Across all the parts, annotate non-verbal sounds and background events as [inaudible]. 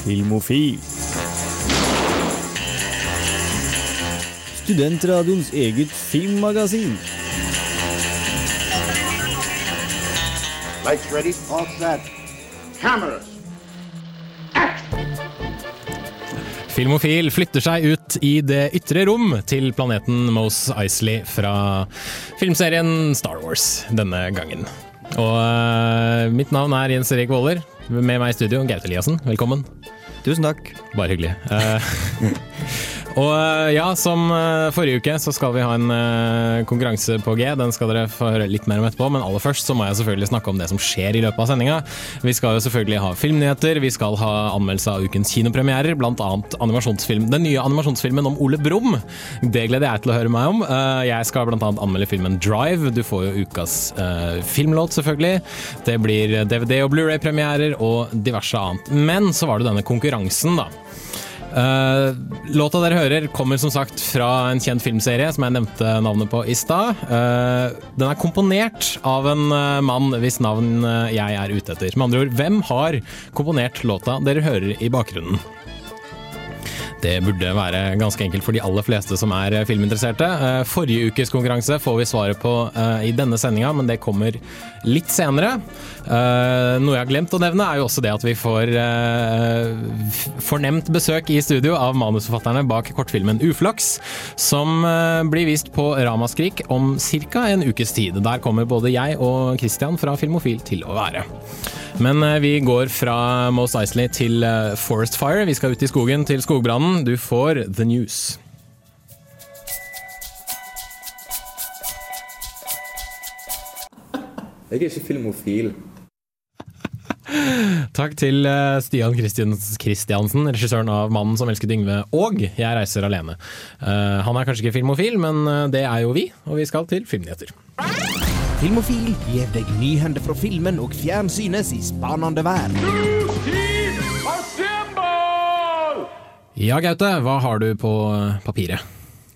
Filmofil. Studentradioens eget filmmagasin. Lights ready? All set. Cameras. Filmofil flytter seg ut i det ytre rom til planeten Mos Eisley fra filmserien Star Wars denne gangen. Og uh, mitt navn er Jens Erik Våler. Med meg i studio, Gaute Eliassen. Velkommen. Tusen takk. Bare hyggelig. Eh, [laughs] og eh, ja, som eh, forrige uke så skal vi ha en eh, konkurranse på G. Den skal dere få høre litt mer om etterpå, men aller først så må jeg selvfølgelig snakke om det som skjer i løpet av sendinga. Vi skal jo selvfølgelig ha filmnyheter, vi skal ha anmeldelse av ukens kinopremierer, annet animasjonsfilm. Den nye animasjonsfilmen om Ole Brumm. Det gleder jeg til å høre meg om. Jeg skal annet anmelde filmen Drive. Du får jo ukas filmlåt, selvfølgelig. Det blir DVD- og Blu-ray-premierer og diverse annet. Men så var det denne konkurransen, da. Uh, låta dere hører kommer som sagt fra en kjent filmserie som jeg nevnte navnet på i stad. Uh, den er komponert av en uh, mann hvis navn jeg er ute etter. Med andre ord, hvem har komponert låta dere hører i bakgrunnen? Det burde være ganske enkelt for de aller fleste som er eh, filminteresserte. Eh, Forrige ukes konkurranse får vi svaret på eh, i denne sendinga, men det kommer litt senere. Noe jeg har glemt å nevne, er jo også det at vi får fornemt besøk i studio av manusforfatterne bak kortfilmen Uflaks, som blir vist på Ramaskrik om ca. en ukes tid. Der kommer både jeg og Christian fra Filmofil til å være. Men eh, vi går fra Most Eisley til eh, Forest Fire. Vi skal ut i skogen til skogbrannen. Du får The News. Jeg er ikke filmofil. [laughs] Takk til eh, Stian Kristiansen, regissøren av 'Mannen som elsket Yngve' og 'Jeg reiser alene'. Han er kanskje ikke filmofil, men det er jo vi, og vi skal til filmnyheter. Filmofil gir deg nyhender fra filmen og fjernsynets i spanende verden. Ja, Gaute, hva har du på eh, papiret?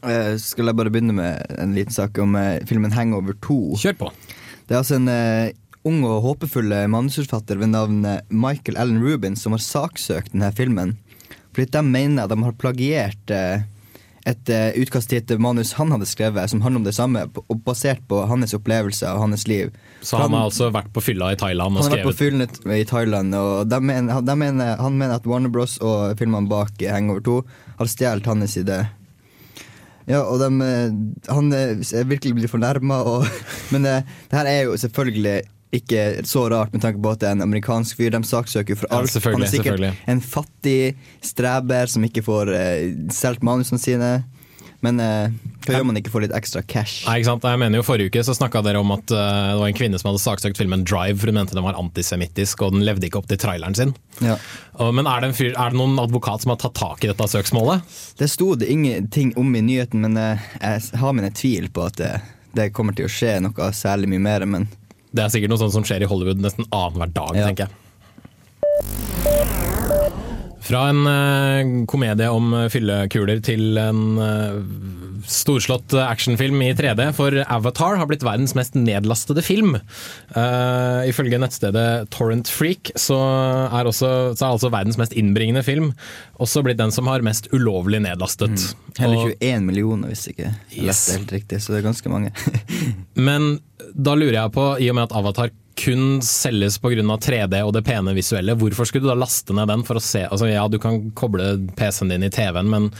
Uh, skal jeg bare begynne med en liten sak om uh, filmen 'Hangover 2'. Kjør på. Det er altså en uh, ung og håpefull manusforfatter ved navn Michael Allen Rubin som har saksøkt denne filmen. Fordi de mener at de har plagiert et eh, utkast til et manus han hadde skrevet, som handler om det samme, og basert på hans opplevelser og hans liv. Så han har altså vært på fylla i Thailand og Han har vært på fylla i Thailand, og de mener, de mener, han mener at Warner Bros. og filmene bak Hangover 2 har stjålet hans idé. Ja, og de, eh, han eh, er virkelig blir fornærma, [laughs] men det, det her er jo selvfølgelig ikke så rart med tanke på at det er en amerikansk fyr. De saksøker for Ja, alt. selvfølgelig, han er sikkert en fattig streber som ikke får eh, solgt manusene sine. Men eh, hva gjør man ikke for litt ekstra cash? Nei, ikke sant? Jeg mener jo Forrige uke så snakka dere om at uh, det var en kvinne som hadde saksøkt filmen Drive, for hun mente den var antisemittisk og den levde ikke opp til traileren sin. Ja. Uh, men er det, fyr, er det noen advokat som har tatt tak i dette søksmålet? Det sto det ingenting om i nyheten, men uh, jeg har mine tvil på at det, det kommer til å skje noe særlig mye mer. Men Det er sikkert noe sånt som skjer i Hollywood nesten annenhver dag, Ja. tenker jeg. Fra en eh, komedie om fyllekuler til en eh, storslått actionfilm i 3D, for Avatar har blitt verdens mest nedlastede film. Uh, ifølge nettstedet Torrent Freak så er, også, så er altså verdens mest innbringende film også blitt den som har mest ulovlig nedlastet. heller Hele 21 millioner, hvis ikke jeg Yes. leste helt riktig. Så det er ganske mange. [laughs] Men da lurer jeg på, i og med at Avatar kun selges pga. 3D og det pene visuelle, hvorfor skulle du da laste ned den for å se altså Ja, du kan koble PC-en din i TV-en, men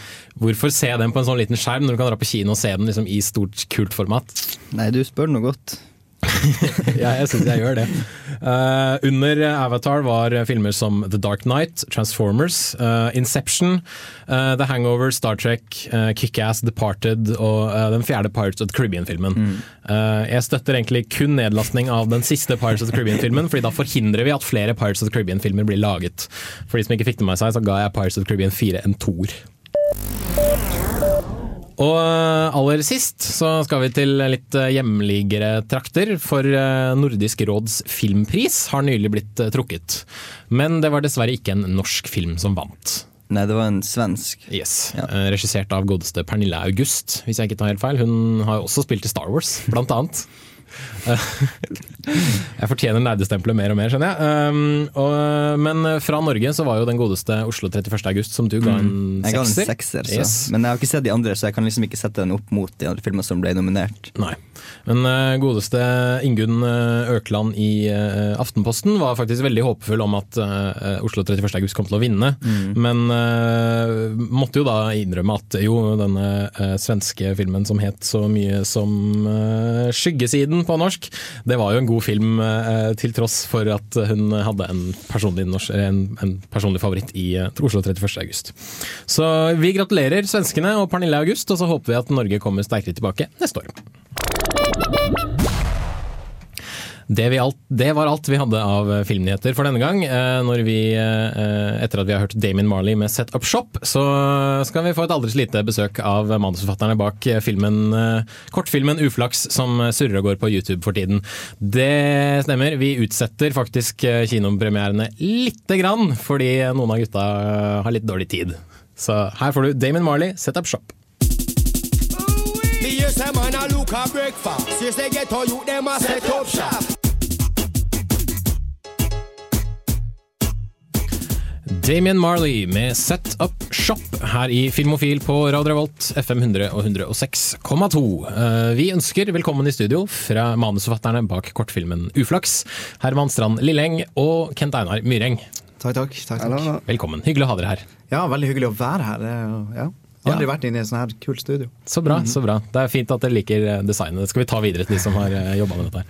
hvorfor se den på en sånn liten skjerm når du kan dra på kino og se den liksom i stort, kult format? Nei, du spør noe godt. [laughs] ja, jeg syns jeg gjør det. Uh, under Avatar var filmer som The Dark Knight, Transformers, uh, Inception, uh, The Hangover, Star Trek, uh, Kickass, Departed og den fjerde Pirates of the Caribbean-filmen. Eh, jeg støtter egentlig kun nedlastning av den siste Pirates of the Caribbean-filmen, fordi da forhindrer vi at flere Pirates of the Caribbean-filmer blir laget. For de som ikke fikk det med seg, så ga jeg Pirates of the Caribbean 4 en toer. Og eh, aller sist så skal vi til litt eh, hjemligere trakter, for eh, Nordisk råds filmpris har nylig blitt trukket. Men det var dessverre ikke en norsk film som vant. Nei, det var en svensk. Yes, Ja. Regissert av godeste Pernille August, hvis jeg ikke tar helt feil. Hun har jo også spilt i Star Wars, blant annet. [laughs] Jeg fortjener nerdestempelet mer og mer, skjønner jeg. Um, og, men fra Norge så var jo den godeste Oslo 31. august, som du ga en Mm. Jeg ga sekser. en sekser, så. Yes. men jeg har ikke sett de andre, så jeg kan liksom ikke sette den opp mot de andre filmene som ble nominert. Nei. Men uh, godeste Ingunn eh, Økland i uh, Aftenposten var faktisk veldig håpefull om at uh, Oslo 31. august kom til å vinne, men eh, måtte jo da innrømme at jo, denne svenske filmen som het så mye som eh, På norsk, det var jo en god film eh, til tross for at hun hadde en personlig, norsk, en, en personlig favoritt i eh, Oslo 31. august. Så vi gratulerer svenskene og Pernille August, og så håper vi at Norge kommer sterkere tilbake neste år. Det, alt, det var alt vi hadde av eh, filmnyheter for denne gang. Eh, vi, eh, etter at vi har hørt Damien Marley med Set Up Shop, så skal vi få et aldri så lite besøk av manusforfatterne bak filmen, kortfilmen Uflaks, som surrer og går på YouTube for tiden. Det stemmer. Vi utsetter faktisk kinopremierene lite grann, fordi noen av gutta har litt dårlig tid. Så her får du Damien Marley, Set Up Shop. Me hear say man a look a breakfast. Since they get all you them a set up shop. Damien Marley med Set Up Shop her i Filmofil på Radio Revolt, FM 100 og 106,2. Eh, Vi ønsker velkommen i studio fra manusforfatterne bak kortfilmen Uflaks, Herman Strand Lilleng og Kent Einar Myreng. Takk, takk. takk, takk. Velkommen. Hyggelig å ha dere her. Ja, veldig hyggelig å være her. Det jo- Ja. Aldri vært inne i et sånt her kult studio. Så bra, så bra. Det er fint at dere liker eh, designet. Det skal vi ta videre til de som har jobba med dette.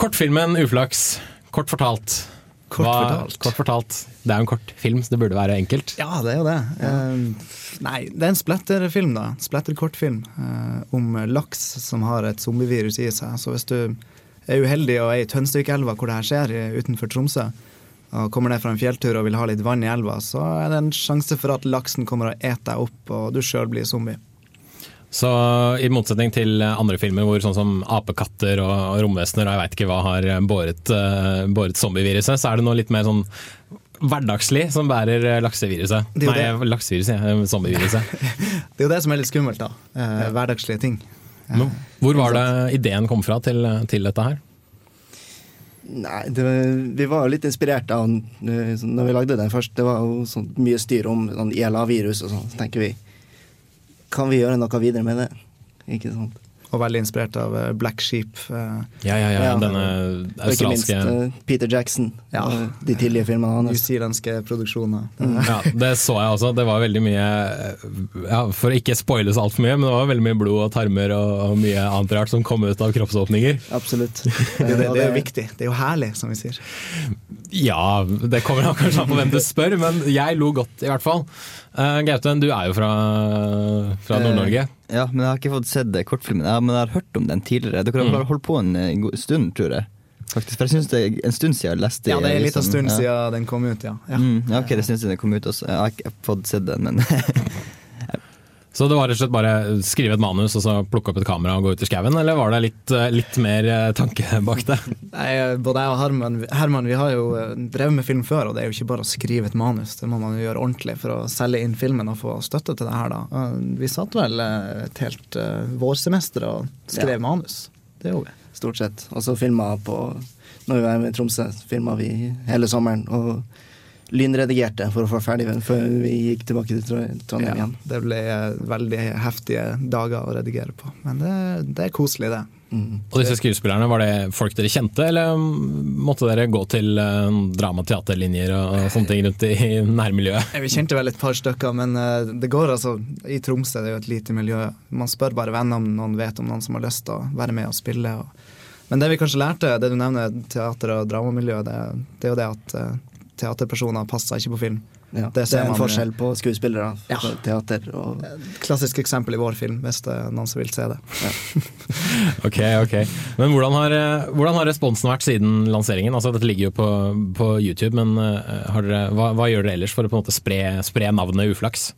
Kortfilmen Uflaks, kort fortalt. Kort Hva- fortalt. Kort fortalt. Det er jo en kort film, så det burde være enkelt. Ja, det er jo det. Eh, nei, det er en splatterfilm, da. Splatterkortfilm uh, om laks som har et zombievirus i seg. Så hvis du er uheldig og er i Tønsvikelva, hvor det her skjer, utenfor Tromsø, og kommer ned fra en fjelltur og vil ha litt vann i elva, så er det en sjanse for at laksen kommer og eter deg opp, og du sjøl blir zombie. Så i motsetning til andre filmer hvor sånn som apekatter og romvesener og jeg veit ikke hva har båret, eh, båret zombieviruset, så er det noe litt mer sånn hverdagslig som bærer eh, lakseviruset. Nei, lakseviruset, ja, zombieviruset. [laughs] Det er jo det som er litt skummelt, da. Eh, Hverdagslige ting. Men Hvor var det ideen kom fra til, til dette her? Nei, det, vi var jo litt inspirert av eh, Når vi lagde den først. Det var jo sånn mye styr om sånn ILA-virus og sånn. Så tenker vi Kan vi gjøre noe videre med det? Ikke sant? Og veldig inspirert av eh, Black Sheep. eh, Ja, ja, ja, Ja. denne Og ikke minst eh, Peter Jackson Ja. de tidlige filmene hans. newzealandske produksjoner. [laughs] ja, Det så jeg også. Det var veldig mye ja, For å ikke spoiles altfor mye, men det var veldig mye blod og tarmer og, og mye annet rart som kom ut av kroppsåpninger. Absolutt. [laughs] Det, det, det er jo viktig. Det er jo herlig, som vi sier. Ja, det kommer da kanskje an på hvem du spør, men jeg lo godt i hvert fall. Uh, Gauten, du er jo fra, fra Nord-Norge. Uh, Ja, men jeg har ikke fått sett eh, kortfilmen. Ja, men jeg har hørt om den tidligere. Dere har Mm. bare holdt på en eh, god stund, tror jeg. Faktisk, for jeg synes det er en stund siden jeg leste Ja, det er en liten liksom, stund ja. siden den kom ut, ja. ja. Mm, ja, ok, det synes jeg den kom ut også. Jeg har ikke fått sett den, men [laughs] Så det var rett og slett bare skrive et manus og så plukke opp et kamera og gå ut i skauen, eller var det litt, eh, litt mer eh, tanke bak det? [laughs] Nei, både jeg og Herman, Herman vi har jo eh, drevet med film før, og det er jo ikke bare å skrive et manus. Det må man jo gjøre ordentlig for å selge inn filmen og få støtte til det her, da. Vi satt vel et helt vårsemester og skrev Ja. manus. Det gjorde vi. Stort sett. Og så filma på Når vi var i Tromsø, filma vi hele sommeren. Og lynredigerte for å få ferdig før vi gikk tilbake til Tro- Trondheim Ja, igjen. det ble eh, veldig heftige dager å redigere på. Men det, det er koselig, det. Mm. Og disse skuespillerne, var det folk dere kjente, eller måtte dere gå til dramateaterlinjer og sånne ting rundt i [laughs] nærmiljøet? Vi kjente vel et par stykker, men eh, det går altså I Tromsø det er jo et lite miljø. Man spør bare venner om noen vet om noen som har lyst til å være med og spille. Og. Men det vi kanskje lærte, det du nevner, teater- og dramamiljø, det, det er jo det at eh, teaterpersoner passer ikke på film. Ja, Det det, er en man- forskjell på skuespillere Ja. på teater og Klassisk eksempel i vår film, hvis det er noen som vil se det. [laughs] Ok, ok. Men hvordan har, eh, hvordan har responsen vært siden lanseringen? Altså, dette ligger jo på, på YouTube, men eh, har dere, hva, hva gjør dere ellers for å på en måte spre, spre navnet Uflaks?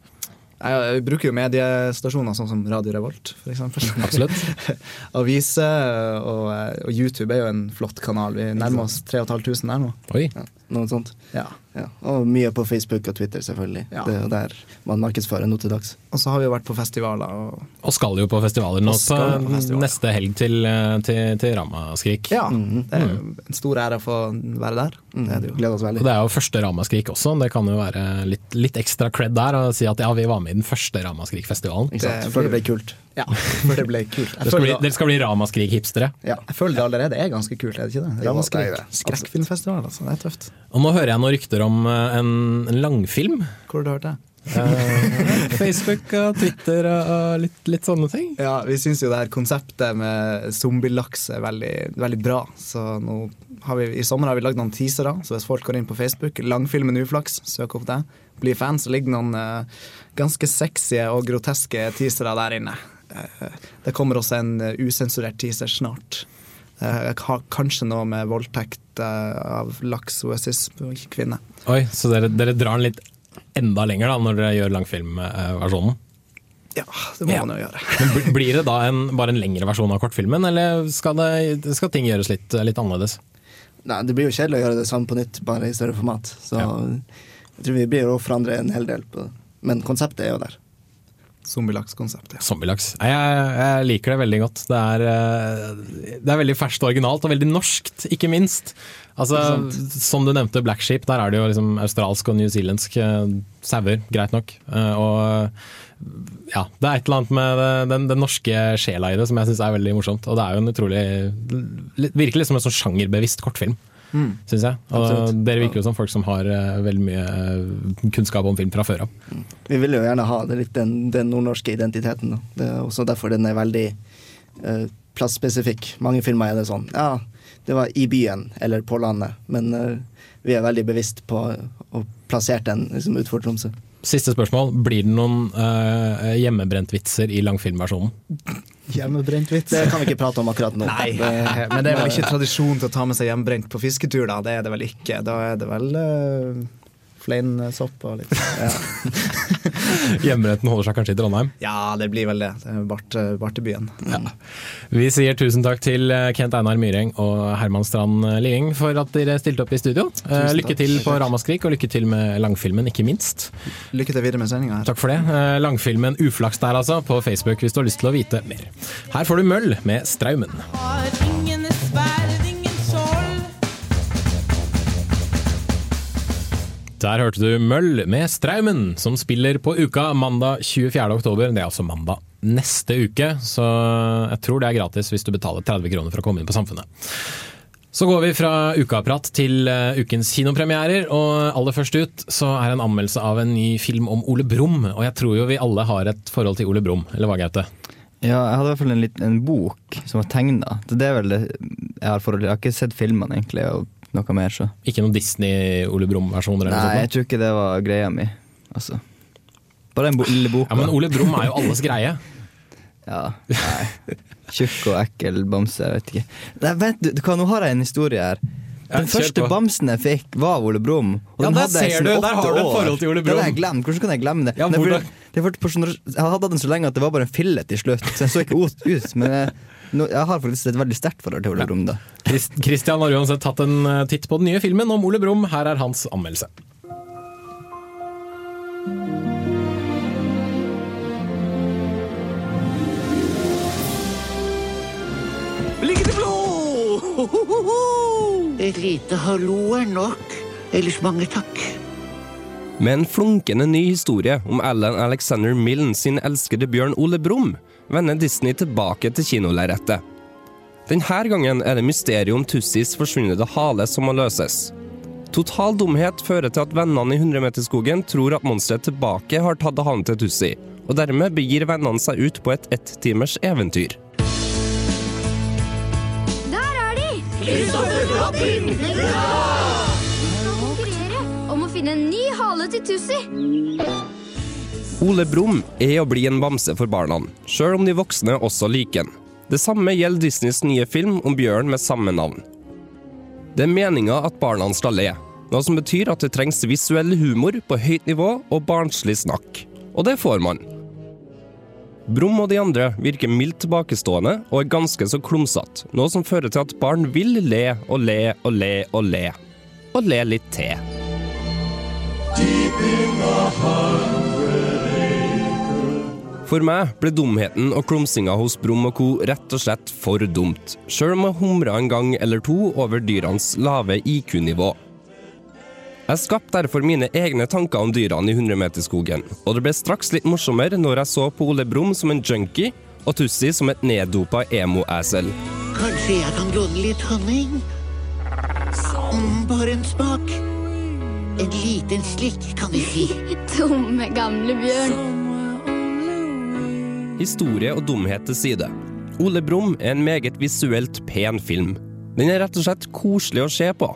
Jeg, vi bruker jo mediestasjoner sånn som Radio Revolt, f.eks. [laughs] Absolutt. [laughs] Aviser og, og YouTube er jo en flott kanal. Vi nærmer oss 3500 der nå. Oi. Noe sånt. Ja. Ja, og mye på Facebook og Twitter, selvfølgelig. Ja. Det er der man markedsfører nå til dags. Og så har vi jo vært på festivaler og Og skal jo på festivaler nå på på festivaler. neste helg til, eh, til, til Ramaskrik. Ja, det er jo en stor ære å få være der. Det er det jo. Gleder oss Og det er jo første Ramaskrik også, det kan jo være litt, litt ekstra cred der å si at ja, vi var med i den første Ramaskrik-festivalen. Det Før det ble kult. Ja, for det ble kult. Dere skal bli, dere skal bli Ramaskrik-hipstere. Ja. jeg føler det allerede er ganske kult, er det ikke det? Ramaskrik. det er det. Skrekkfilmfestival, altså. Det er tøft. Og nå hører jeg noen rykter om eh, en, en langfilm. Hvor har du hørt det? Eh, Facebook og Twitter og, litt, litt sånne ting. Ja, vi syns jo det her konseptet med zombielaks er veldig, veldig bra. Så nå har vi, i sommer har vi lagd noen teasere, så hvis folk går inn på Facebook, langfilmen Uflaks, søk opp det, bli fan, så ligger noen uh, ganske sexy og groteske teasere der inne. Uh, det kommer også en usensurert teaser snart. Eh, har kanskje noe med voldtekt eh, av laks og cis-kvinne. Oi, Så dere, dere drar den litt enda lenger da, når dere gjør langfilmversjonen? Ja, det må Ja. man jo gjøre. Men Blir det da en, bare en lengre versjon av kortfilmen, eller skal, det, skal ting gjøres litt, litt annerledes? Nei, det blir jo kjedelig å gjøre det samme på nytt, bare i større format. Så Ja. jeg tror vi blir å forandre en hel del på det. Men konseptet er jo der. Zombielakskonseptet. Zombielaks. Jeg, jeg liker det veldig godt. Det er, eh, det er veldig ferskt og originalt, og veldig norskt, ikke minst. Altså, som du nevnte, Black Sheep, der er det jo liksom australsk og newzealandsk eh, sauer, greit nok. Eh, og ja, det er et eller annet med den, den norske sjela i det som jeg syns er veldig morsomt. Og det er jo en utrolig litt- Virkelig som en sånn sjangerbevisst kortfilm. Mm. Synes jeg. Og Absolutt. dere virker jo som folk som har eh, veldig mye eh, kunnskap om film fra før av. Vi vil jo gjerne ha det litt den, den nordnorske identiteten. Da. Det er også derfor den er veldig eh, plassspesifikk. Mange filmer er det sånn. Ja, det var i byen eller på landet, men eh, vi er veldig bevisst på å plassere den liksom, utenfor Tromsø. Siste spørsmål. Blir det noen uh, hjemmebrentvitser i langfilmversjonen? Hjemmebrent vits. Det kan vi ikke prate om akkurat nå. Nei, Det- men det er vel ikke tradisjon til å ta med seg hjemmebrent på fisketur, da. Det er det vel ikke. Da er det vel uh, fleinsopp og litt ja. [laughs] Hjemmeretten holder seg kanskje i Trondheim? ja, det blir vel det. Det er Bart, Bartebyen. Vi sier tusen takk til eh, Kent Einar Myreng og Herman Strand Lieng for at dere stilte opp i studio. Tusen lykke til på Ramaskrik, og lykke til med langfilmen, ikke minst. Lykke til videre med sendinga. Takk for det. Eh, langfilmen Uflaks der, altså, på Facebook hvis du har lyst til å vite mer. Her får du Møll med Straumen. Har ingen Der hørte du Møll med Straumen, som spiller på uka mandag 24. oktober. Det er altså mandag neste uke, så jeg tror det er gratis hvis du betaler 30 kroner for å komme inn på Samfunnet. Så går vi fra ukaprat til eh, ukens kinopremierer, og aller først ut så er en anmeldelse av en ny film om Ole Brumm. Og jeg tror jo vi alle har et forhold til Ole Brumm, eller hva, Gaute? Ja, jeg hadde i hvert fall en, en bok som var tegna. Det er vel det jeg har forhold til. Jeg har ikke sett filmene egentlig, og noe mer, så Ikke noen Disney-Ole Brumm-versjoner? eller Nei, noe jeg tror ikke det var greia mi. Altså. Bare den lille boka. Ja, Men Ole Brumm er jo alles greie. [laughs] Ja, nei. Tjukk og ekkel bamse, jeg vet ikke. Nei, vent, du, hva, nå har jeg en historie her. Den første bamsen jeg fikk, var Ole Brumm. Ja, der ser du, der har du et forhold til Ole Det har Brumm. jeg glemt. Hvordan kan jeg glemme det? Ja, sånn- jeg hadde den så lenge at det var bare en fille til slutt, så jeg så ikke ut. ut men jeg, nå, jeg har faktisk et veldig sterkt forhold til Ole Brumm. da Christian har uansett tatt en eh, titt på den nye filmen om Ole Brumm. Her er hans anmeldelse. Et lite hallo er nok. Ellers mange takk. Med en flunkende ny historie om Alan Alexander Milne sin elskede bjørn Ole Brumm, vender Disney tilbake til kinolerretet. Denne gangen er det mysteriet om Tussis forsvunne hale som må løses. Total dumhet fører til at vennene i 100-meterskogen tror at monsteret tilbake har tatt halen til Tussi, og dermed begir vennene seg ut på et ett-timers eventyr. Der er de! Kristoffer Robin! Skal konkurrere om å finne en ny hale til Tussi. Ole Brumm er å bli en bamse for barna, sjøl om de voksne også liker den. Det samme gjelder Disneys nye film om bjørn med samme navn. Det er meninga at barna skal le, noe som betyr at det trengs visuell humor på høyt nivå og barnslig snakk. Og det får man. Brumm og de andre virker mildt tilbakestående og er ganske så klumsete, noe som fører til at barn vil le og le og le og le. Og le litt til. For meg ble dumheten og klumsinga hos Brum og co. rett og slett for dumt, sjøl om jeg humra en gang eller to over dyrenes lave IQ-nivå. Jeg skapte derfor mine egne tanker om dyrene i 100-meterskogen, og det ble straks litt morsommere når jeg så på Ole Brumm som en junkie og Tussi som et neddopa emo-æsel. Kanskje jeg kan låne litt honning? Mm, bare en smak. En liten slikk, kan vi si. Dumme gamle bjørn. Historie og dumhet til side. Ole Brumm er en meget visuelt pen film. Den er rett og slett koselig å se på.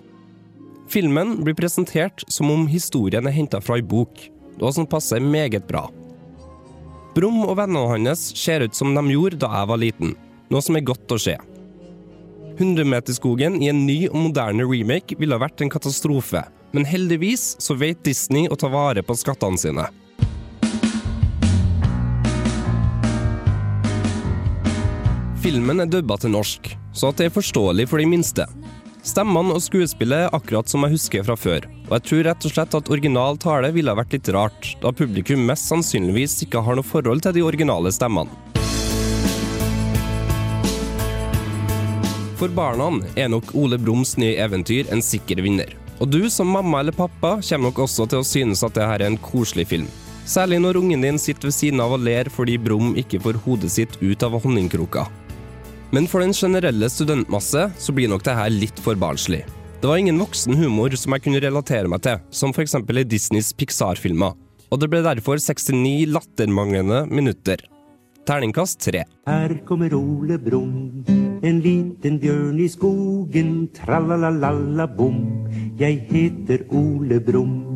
Filmen blir presentert som om historien er henta fra ei bok, og som passer meget bra. Brumm og vennene hans ser ut som de gjorde da jeg var liten, noe som er godt å se. 100-meterskogen i en ny og moderne remake ville vært en katastrofe, men heldigvis så vet Disney å ta vare på skattene sine. Filmen er dubba til norsk, så at det er forståelig for de minste. Stemmene og skuespillet er akkurat som jeg husker fra før, og jeg tror rett og slett at original tale ville vært litt rart, da publikum mest sannsynligvis ikke har noe forhold til de originale stemmene. For barna er nok Ole Brums nye eventyr en sikker vinner. Og du som mamma eller pappa kommer nok også til å synes at dette er en koselig film. Særlig når ungen din sitter ved siden av og ler fordi Brum ikke får hodet sitt ut av honningkroka. Men for den generelle studentmasse så blir nok det her litt for barnslig. Det var ingen voksen humor som jeg kunne relatere meg til, som f.eks. i Disneys Pixar-filmer. Og det ble derfor 69 lattermanglende minutter. Terningkast tre. Her kommer Ole Brumm, en liten bjørn i skogen. Tralalalala-bom, jeg heter Ole Brumm.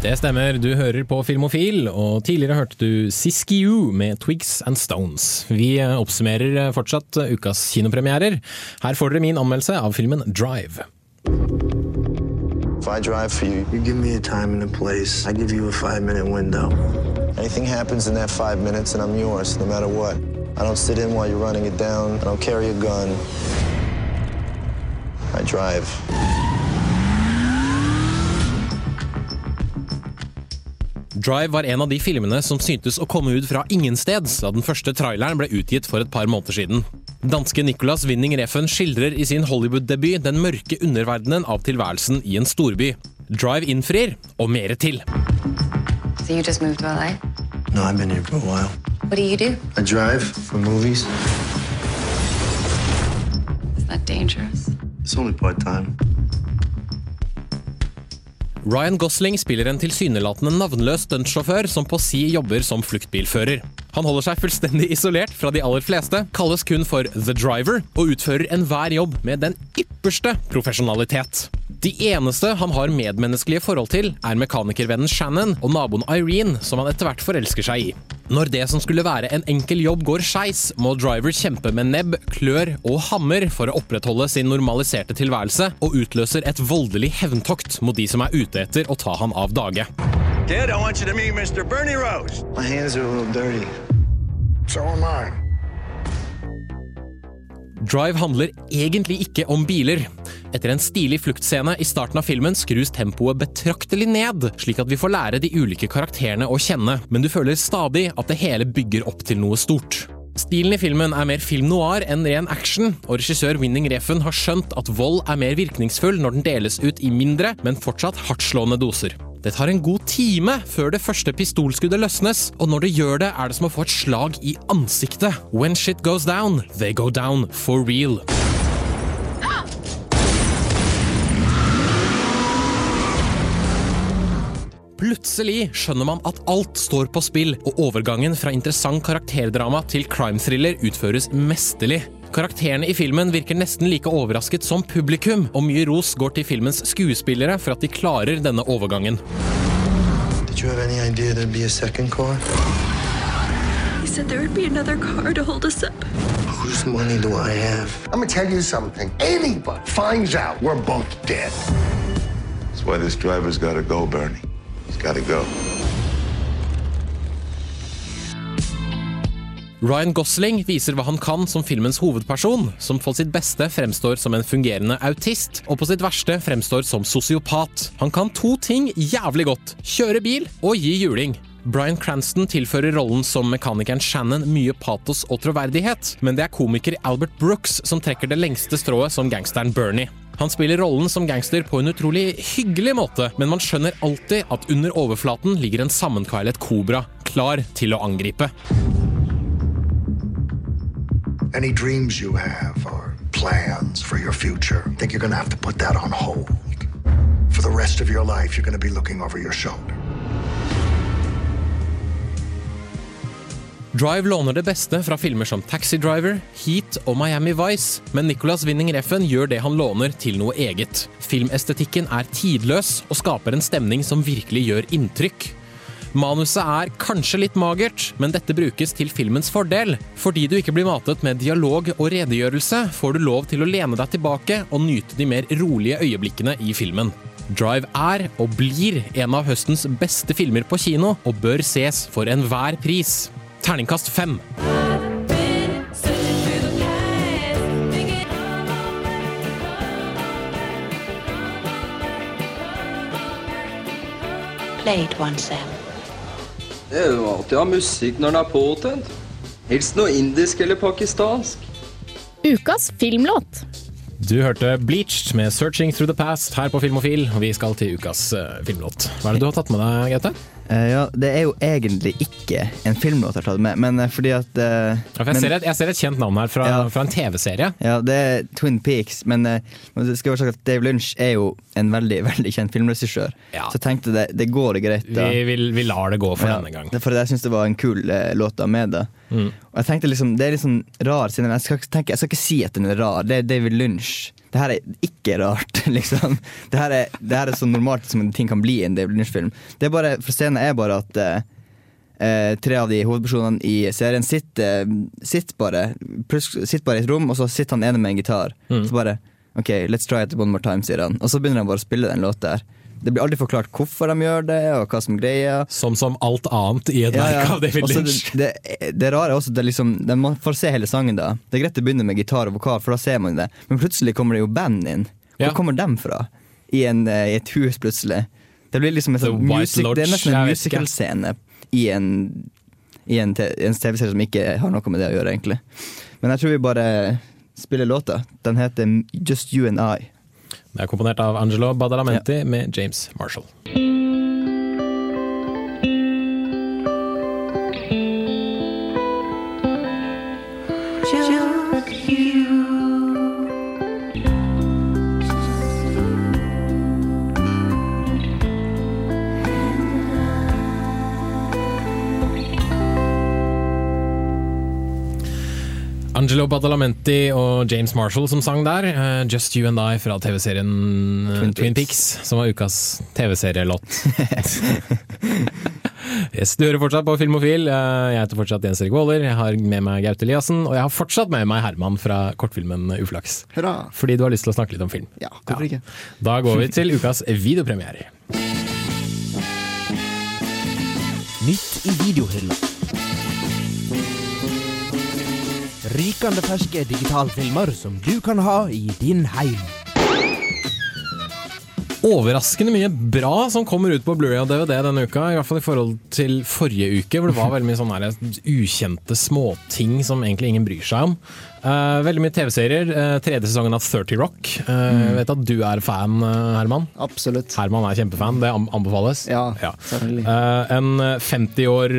Det stemmer, du hører på Filmofil, og tidligere hørte du Siskiyou med Twigs and Stones. Vi oppsummerer fortsatt ukas kinopremierer. Her får dere min anmeldelse av filmen Drive. If I drive for you, you give me a time and a place. I give you a five minute window. Anything happens in that five minutes, and I'm yours, no matter what. I don't sit in while you're running it down. I don't carry a gun. I drive. Drive var en av de filmene som syntes å komme ut fra ingensteds da den første traileren ble utgitt for et par måneder siden. Danske Nicolas Winning Refn skildrer i sin Hollywood-debut den mørke underverdenen av tilværelsen i en storby. Drive innfrir, og mere til. So you just moved to LA? No, I've been here for a while. What do you do? I drive for movies. Is that dangerous? It's only part time. Ryan Gosling spiller en tilsynelatende navnløs stuntsjåfør som på si jobber som fluktbilfører. Han holder seg fullstendig isolert fra de aller fleste, kalles kun for The Driver, og utfører enhver jobb med den ypperste profesjonalitet. De eneste han har medmenneskelige forhold til, er mekanikervennen Shannon og naboen Irene, som han etter hvert forelsker seg i. Når det som skulle være en enkel jobb går skeis, må Driver kjempe med nebb, klør og hammer for å opprettholde sin normaliserte tilværelse, og utløser et voldelig hevntokt mot de som er ute etter å ta han av dage. Dad, I want you to meet Mr. Bernie Rose. My hands are a little dirty. So am I. Drive handler egentlig ikke om biler. Etter en stilig fluktscene i starten av filmen skrus tempoet betraktelig ned, slik at vi får lære de ulike karakterene å kjenne, men du føler stadig at det hele bygger opp til noe stort. Stilen i filmen er mer film noir enn ren action, og regissør Winning Refn har skjønt at vold er mer virkningsfull når den deles ut i mindre, men fortsatt hardtslående doser. Det tar en god time før det første pistolskuddet løsnes, og når det gjør det, er det som å få et slag i ansiktet. When shit goes down, they go down for real. Plutselig skjønner man at alt står på spill, og overgangen fra interessant karakterdrama til crime-thriller utføres mesterlig. Karakterene i filmen virker nesten like overrasket som publikum, og mye ros går til filmens skuespillere for at de klarer denne overgangen. Did you have any idea there'd be a second car? He said there would be another car to hold us up. Whose money do I have? I'm gonna tell you something. Anybody finds out we're both dead. That's why this driver's gotta go, Bernie. He's gotta go. Ryan Gosling viser hva han kan som filmens hovedperson, som på sitt beste fremstår som en fungerende autist, og på sitt verste fremstår som sosiopat. Han kan to ting jævlig godt. Kjøre bil og gi juling. Bryan Cranston tilfører rollen som mekanikeren Shannon mye patos og troverdighet, men det er komiker Albert Brooks som trekker det lengste strået som gangsteren Bernie. Han spiller rollen som gangster på en utrolig hyggelig måte, men man skjønner alltid at under overflaten ligger en sammenkveilet kobra, klar til å angripe. Any dreams you have or plans for your future, I think you're going to have to put that on hold. For the rest of your life, you're going to be looking over your shoulder. Drive låner det beste fra filmer som Taxi Driver, Heat og Miami Vice, men Nicolas Winning Reffen gjør det han låner til noe eget. Filmestetikken er tidløs og skaper en stemning som virkelig gjør inntrykk. Manuset er kanskje litt magert, men dette brukes til filmens fordel. Fordi du ikke blir matet med dialog og redegjørelse, får du lov til å lene deg tilbake og nyte de mer rolige øyeblikkene i filmen. Drive er og blir en av høstens beste filmer på kino, og bør ses for enhver pris. Terningkast fem. Play it once, Sam. Det er jo alltid å ha musikk når den er påtent. Helst noe indisk eller pakistansk. Ukas filmlåt. Du hørte Bleached med 'Searching Through the Past' her på Filmofil, og vi skal til ukas eh, filmlåt. Hva er det du har tatt med deg, Gaute? Uh, ja, det er jo egentlig ikke en filmlåt jeg har tatt med, men eh, fordi at uh, Ja, for jeg, men- ser et, jeg ser et kjent navn her fra, Ja. fra en TV-serie. Ja, det er Twin Peaks, men uh, skal jeg sagt at Dave Lunch er jo en veldig [laughs] veldig kjent filmregissør. Så jeg tenkte det, det går greit. da. Vi, vi, vi lar det gå for Ja, denne gang. For jeg syns det var en kul eh, låt med det. Mm. Og jeg tenkte liksom, Det er litt sånn rar siden jeg skal, tenke, jeg skal ikke si at den er rar. Det er David Lynch. Det her er ikke rart, [laughs] liksom. Det her er, det her er så normalt som en ting kan bli i en David Lynch-film. Det er bare, for Scenen er bare at eh, eh, tre av de hovedpersonene i serien sitter, sitter, bare, sitter bare i et rom, og så sitter han ene med en gitar. Mm. Så bare OK, let's try it one more time, sier han. Og så begynner han bare å spille den låta her. Det blir aldri forklart hvorfor de gjør det, og hva som greier. Som som alt annet i et verk av David Også Lynch. Det, det, det rare er også at liksom, man får se hele sangen da. Det er greit å begynne med gitar og vokal, for da ser man det. Men plutselig kommer det jo band inn. Hvor Ja. kommer dem fra? I, en, eh, i et hus, plutselig. Det blir liksom en sånn music, Lodge, Det er nesten en musicalscene i en i en, en TV-serie som ikke har noe med det å gjøre, egentlig. Men jeg tror vi bare spiller låta. Den heter Just You and I. Det er komponert av Angelo Badalamenti med James Marshall. Badalamenti og James Marshall som sang der. Uh, Just You and I fra TV-serien eh, Twin Twin, Peaks. Peaks, som var ukas TV-serielåt. [laughs] yes, du hører fortsatt på Filmofil. Eh, Jeg heter fortsatt Jens Erik Våler. Jeg har med meg Gaute Eliassen, og jeg har fortsatt med meg Herman fra kortfilmen Uflaks. Hurra. Fordi du har lyst til å snakke litt om film. Ja, hvorfor ikke? Da går vi til ukas videopremierer. Nytt i videohylla. Rykende ferske digitalfilmer som du kan ha i din heim. Overraskende mye bra som kommer ut på Blu-ray og DVD denne uka. I hvert fall i forhold til forrige uke, hvor det var veldig mye sånne ukjente småting som egentlig ingen bryr seg om. Eh, veldig mye TV-serier. Uh, tredje sesongen av 30 Rock. Eh, Jeg vet at du er fan, Herman. Absolutt. Herman er kjempefan, det anbefales. Ja. Eh, en 50 år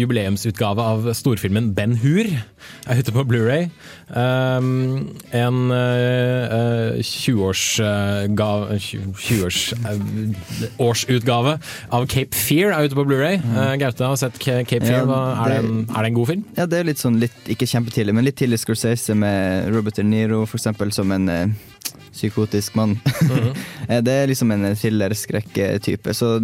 jubileumsutgave av storfilmen Ben Hur er ute på Blu-ray. En uh, 20-årsgave 20-årsutgave av Cape Fear er ute på Blu-ray. Eh, Gaute har sett Cape Fear. Ja, det, er, det det- en, er det en god film? Ja, det er litt sånn, litt, ikke kjempetidlig, men litt tidlig Scorsese med Robert De Niro, for eksempel, som en eh, psykotisk mann. [laughs] Eh, det er liksom en thriller-skrekk-type, så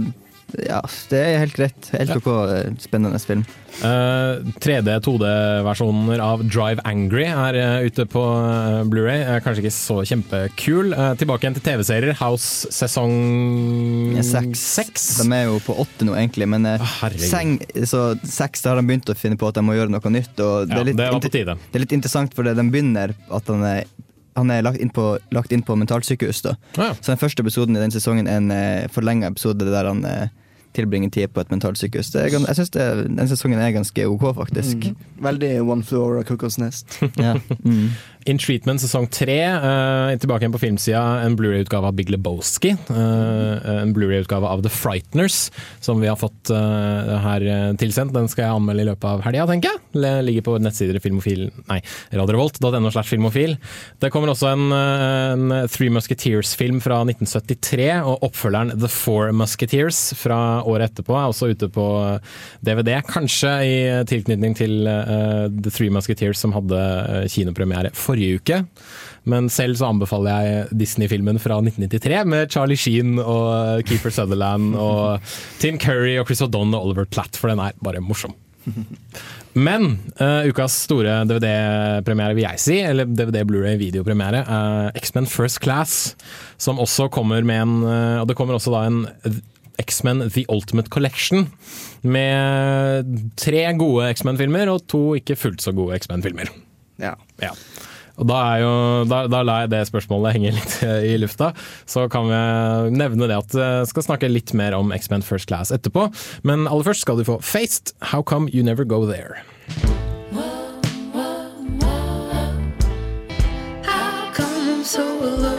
ja, det er helt greit. Helt ok, eh, spennende film. Uh, 3D, 2D-versjoner av Drive Angry er uh, ute på uh, Blu-ray. Uh, kanskje ikke så kjempekul. Eh, tilbake igjen til TV-serier. House sesong Ja, Seks. De er jo på åtte nå, egentlig, men eh, seng, så seks har de begynt å finne på at de må gjøre noe nytt. Og det, Ja, er litt det på tide. det er litt interessant, for de begynner at han er han er lagt inn på, lagt inn på mentalsykehus. da. Så den første episoden i den sesongen er en eh, forlenga episode der han eh, tilbringer tid på et mentalsykehus. Det er, jeg syns den sesongen er ganske ok, faktisk. Mm. Veldig One Floor of Cuckoo's Nest. Ja. Mm. In Treatment sesong tre. Uh, tilbake igjen på filmsida. En Blu-ray-utgave av Big Lebowski. Uh, en Blu-ray-utgave av The Frighteners, som vi har fått uh, her tilsendt. Den skal jeg anmelde i løpet av helga, tenker jeg. Ligger på nettsider filmofil Nei, radiorevolt.no slash filmofil. Det kommer også en, en Three Musketeers-film fra 1973, og oppfølgeren The Four Musketeers fra året etterpå er også ute på DVD. Kanskje i tilknytning til The Three Musketeers, som hadde kinopremiere kinopremiere forrige uke. Men selv så anbefaler jeg Disney-filmen fra 1993 med Charlie Sheen og Keeper Sutherland og Tim Curry og Chris O'Donnell og Oliver Platt, for den er bare morsom. Men uh, ukas store DVD-premiere, vil jeg si, eller DVD-Blu-ray-videopremiere, er X-Men First Class, som også kommer med en uh, Og det kommer også da en X-Men The Ultimate Collection, med tre gode X-Men-filmer og to ikke fullt så gode X-Men-filmer. Ja. Ja. Og da, jo, da, da lar jeg det spørsmålet henge [laughs] litt eh, i lufta. Så kan vi nevne det at jeg skal snakke litt mer om X-Men First Class etterpå. Men aller først skal du få Faced, How Come You Never Go There. How come I'm so alone?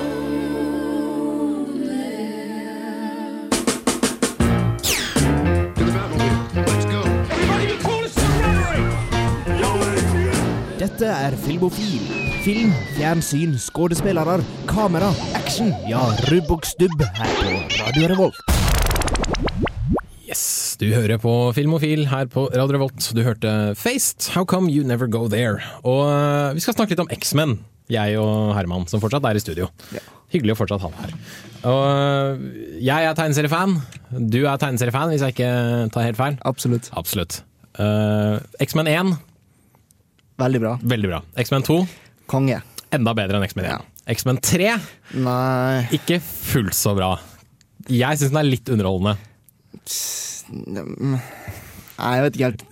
Dette er Filmofil. Film, fjernsyn, skuespillere, kamera, action. Ja, rubb og stubb her på Radio Revolt. Yes, du hører på Filmofil her på Radio Revolt. Du hørte Faced, How Come You Never Go There. Og uh, vi skal snakke litt om X-Men, jeg og Herman, som fortsatt er i studio. Hyggelig å fortsatt ha deg her. Og eh, jeg er tegneseriefan. Du er tegneseriefan, hvis jeg ikke tar helt feil. Absolutt. Absolutt. Uh, X-Men 1. Veldig bra. Veldig bra. X-Men 2. Konge. Enda bedre enn X-Men 1. X-Men 3. Nei Ikke fullt så bra. Jeg syns den er litt underholdende. Nei, jeg vet ikke helt.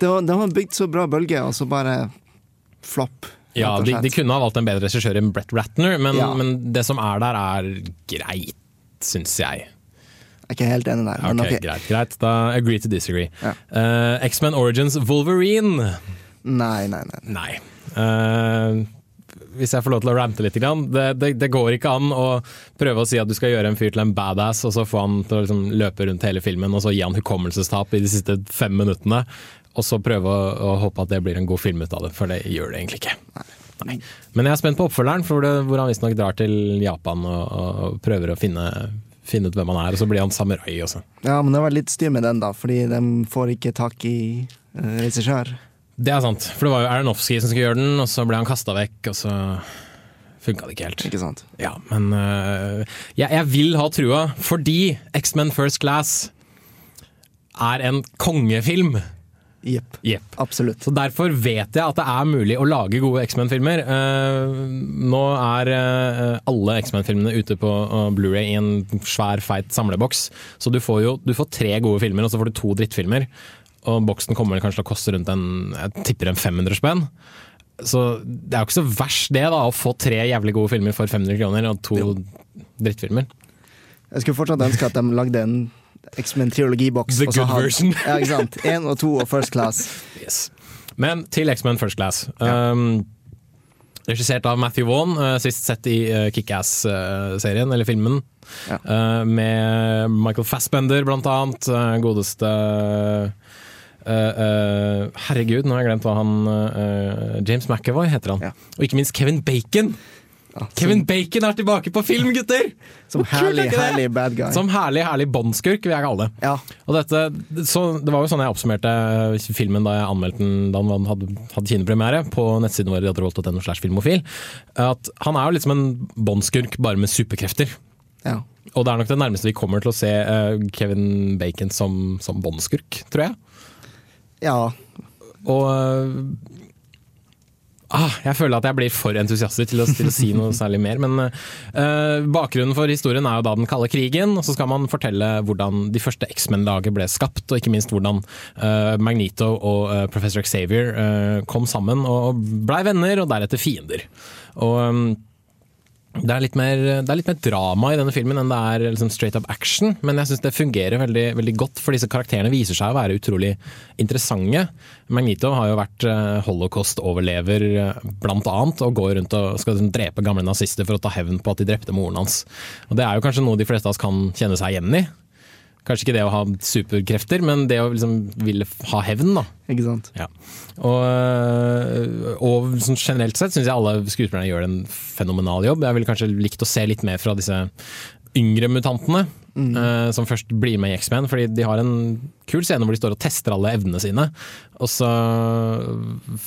Den har [laughs] bygd så bra bølge, og så bare flopp. Ja, og de, slett. de kunne ha valgt en bedre regissør enn Brett Ratner, men, Ja. men det som er der, er greit, syns jeg. Jeg er ikke helt enig der, men Ok, ok. Greit, greit. Da agree to disagree. Eh, X-Men Origins Wolverine. Nei, nei, nei. Nei. Uh, hvis jeg får lov til å rante litt, det, det, det går ikke an å prøve å si at du skal gjøre en fyr til en badass, og så få han til å liksom løpe rundt hele filmen, og så gi han hukommelsestap i de siste fem minuttene, og så prøve å, å håpe at det blir en god film ut av det, for det gjør det egentlig ikke. Nei. Men jeg er spent på oppfølgeren, det, hvor han visstnok drar til Japan og, og prøver å finne, finne ut hvem han er, og så blir han samurai også. Ja, men det var litt styr med den, da, fordi de får ikke tak i uh, regissør. Det er sant, for det var jo Aronofsky som skulle gjøre den, og så ble han kasta vekk, og så funka det ikke helt. Ikke sant? Ja, men øh, jeg, jeg vil ha trua, fordi X-Men First Class er en kongefilm. Jepp. Yep. Absolutt. Så Derfor vet jeg at det er mulig å lage gode X-Men-filmer. Uh, nå er uh, alle X-Men-filmene ute på uh, Blu-ray i en svær, feit samleboks. Så du får jo du får tre gode filmer, og så får du to drittfilmer. Og boksen kommer kanskje til å koste rundt en, jeg tipper en 500 spenn. Så det er jo ikke så verst det, da, å få tre jævlig gode filmer for 500 kroner, og to drittfilmer. Jeg skulle fortsatt ønske at de lagde en X-Men-triologiboks. The good hadde- version. ja, ikke sant? Én og to og First Class. Yes. Men til X-Men First Class. Um, regissert av Matthew Vaughn, uh, sist sett i uh, Kickass-serien, eller filmen. Uh, med Michael Fassbender, blant annet. Uh, godeste uh, uh, Herregud, nå har jeg glemt hva han uh, James McAvoy heter han. Og ikke minst Kevin Bacon. Kevin Bacon er tilbake på film, gutter! Som er herlig, herlig bad guy. Som herlig, herlig båndskurk, vil jeg kalle det. Og dette, så, det var jo sånn jeg oppsummerte filmen da jeg anmeldte den da han hadde, hadde kinopremiere på nettsiden vår radiorevolt.no slash filmofil. At han er jo litt som en båndskurk, bare med superkrefter. Ja. Og det er nok det nærmeste vi kommer til å se Kevin Bacon som, som båndskurk, tror jeg. Ja. Og eh, ah, Jeg føler at jeg blir for entusiastisk til til å si noe [laughs] særlig mer. Men uh, bakgrunnen for historien er jo da den kalde krigen. Og så skal man fortelle hvordan de første X-Men-laget ble skapt, og ikke minst hvordan uh, Magneto og uh, Professor Xavier eh, kom sammen og blei venner, og deretter fiender. Og um, det er, mer, det er litt mer drama i denne filmen enn det er liksom straight up action, men jeg syns det fungerer veldig, veldig godt, for disse karakterene viser seg å være utrolig interessante. Magneto har jo vært eh, holocaust-overlever eh, blant annet, og går rundt og skal liksom drepe gamle nazister for å ta hevn på at de drepte moren hans. Og Det er jo kanskje noe de fleste av oss kan kjenne seg igjen i. Kanskje ikke det å ha superkrefter, men det å liksom ville ha hevn, da. Ikke sant? Ja. Og, øh, og sånn generelt sett syns jeg alle skuespillerne gjør en fenomenal jobb. Jeg ville kanskje likt å se litt mer fra disse yngre mutantene. Mm. Uh, som først blir med i X-Men, fordi de har en kul scene hvor de står og tester alle evnene sine. Og så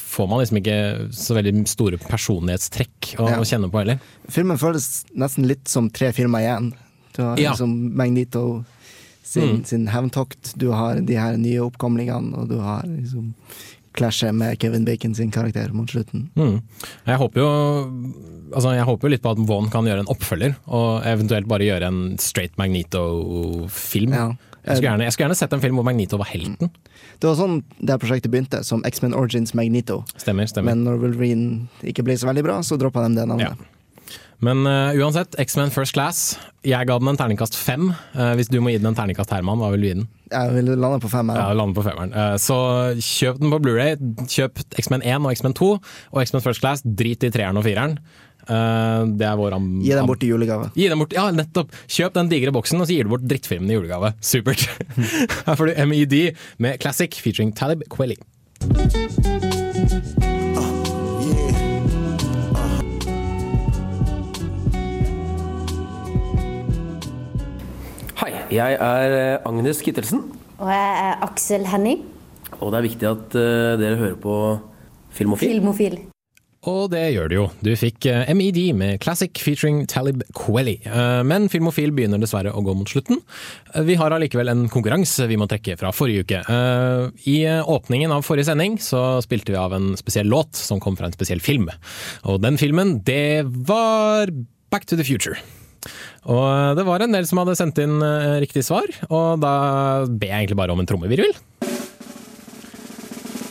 får man liksom ikke så veldig store personlighetstrekk å, Ja. å kjenne på heller. Filmen føles nesten litt som tre filmer igjen. Du har Ja. liksom Magnito sin, Mm. sin hevntokt, du har de her nye oppkomlingene, og du har liksom klasje med Kevin Bacon sin karakter mot slutten. Mm. Jeg håper jo Altså, jeg håper jo litt på at Vaughn kan gjøre en oppfølger, og eventuelt bare gjøre en straight Magneto-film. Ja. Jeg, skulle gjerne- jeg skulle gjerne sett en film hvor Magneto var helten. Det var sånn det prosjektet begynte, som X-Men Origins Magneto. Stemmer, stemmer. Men når Wolverine ikke ble så veldig bra, så droppa de det navnet. Men uh, uansett, X-Men First Class. Jeg ga den en terningkast fem. Uh, hvis du må gi den en terningkast, Herman, hva vil du gi den? Jeg vil lande på femmeren. Ja, lande på femmeren. Uh, så kjøp den på Blu-ray. Kjøp X-Men 1 og X-Men 2 og X-Men First Class. Drit i treeren og fireren. Det er vår am... Gi dem bort i julegave. Gi dem bort, ja, nettopp. Kjøp den digre boksen, og så gir du bort drittfilmen i julegave. Supert. [laughs] Her får du MED med Classic featuring Talib Kweli. Jeg er eh, Agnes Kittelsen, Og jeg er Aksel Henning, og det er viktig at eh, dere hører på Filmofil. filmofil. Og det gjør du jo. Du fikk eh, MED med Classic featuring Talib Kweli. Eh, Men Filmofil begynner dessverre å gå mot slutten. Vi har allikevel en konkurranse vi må trekke fra forrige uke. Eh, I åpningen av forrige sending så spilte vi av en spesiell låt som kom fra en spesiell film. Og den filmen, det var Back to the Future. Og eh, det var en del som hadde sendt inn eh, riktig svar, og da ber jeg egentlig bare om en trommevirvel.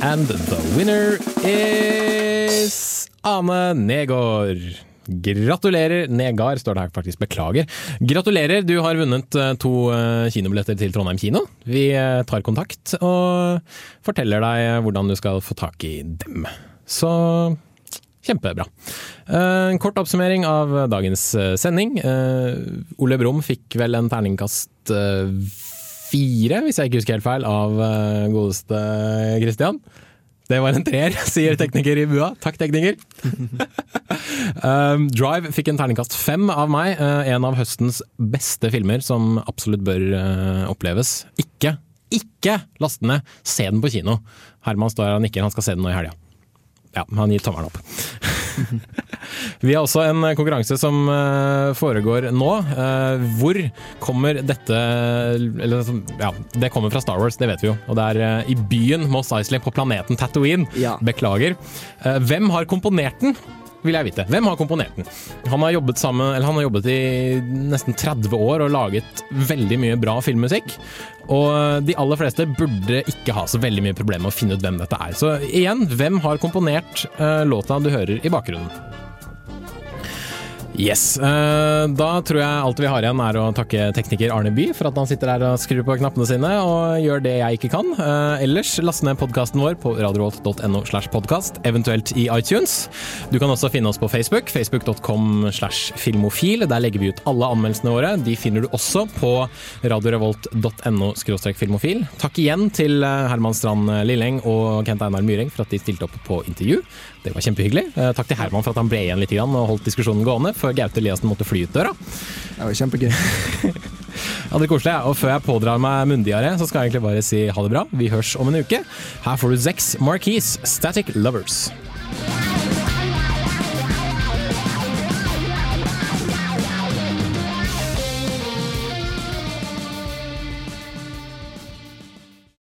And the winner is Ane Negård. Gratulerer, Negard står det her faktisk, beklager. Gratulerer, du har vunnet eh, to kinobilletter til Trondheim kino. Vi tar kontakt og forteller deg hvordan du skal få tak i dem. Så kjempebra. Eh, En kort oppsummering av dagens eh, sending. Eh, Ole Brumm fikk vel en terningkast fire, hvis jeg ikke husker helt feil, av godeste Christian. Det var en treer, [laughs] sier tekniker i bua. Takk, tekniker. [laughs] Drive fikk en terningkast fem av meg. en av høstens beste filmer som absolutt bør oppleves. Ikke, ikke last den ned! Se den på kino. Herman står her og nikker, han skal se den nå i helga. Ja, han gir tommelen opp. [laughs] Vi har også en konkurranse som eh, foregår nå. Eh, hvor kommer dette Eller ja, det kommer fra Star Wars, det vet vi jo. Og det er eh, i byen Moss Eisley på planeten Tatooine. Beklager. Eh, hvem har komponert den? Vil jeg vite. Hvem har komponert den? Han har jobbet, sammen, han har jobbet i nesten 30 år og laget veldig mye bra filmmusikk. Og de aller fleste burde ikke ha så veldig mye problemer med å finne ut hvem dette er. Så igjen, hvem har komponert uh, låta du hører i bakgrunnen? Yes. eh, Da tror jeg alt vi har igjen er å takke tekniker Arne By for at han sitter der og skrur på knappene sine og gjør det jeg ikke kan. Eh, Ellers last ned podkasten vår på radiorolt.no slash podkast, eventuelt i iTunes. Du kan også finne oss på Facebook, facebook.com slash filmofil. Der legger vi ut alle anmeldelsene våre. De finner du også på radiorevolt.no filmofil. Takk igjen til eh, Herman Strand Lilleng og Kent Einar Myhreng for at de stilte opp på intervju. Det var kjempehyggelig. Eh, Takk til Herman for at han ble igjen litt og holdt diskusjonen gående, før Gaute Eliassen måtte fly ut døra. Det var kjempegøy. [laughs] Ja, det er koselig. Og før jeg pådrar meg munndiaré, så skal jeg egentlig bare si ha det bra. Vi høres om en uke. Her får du Zex Marquis, Static Lovers.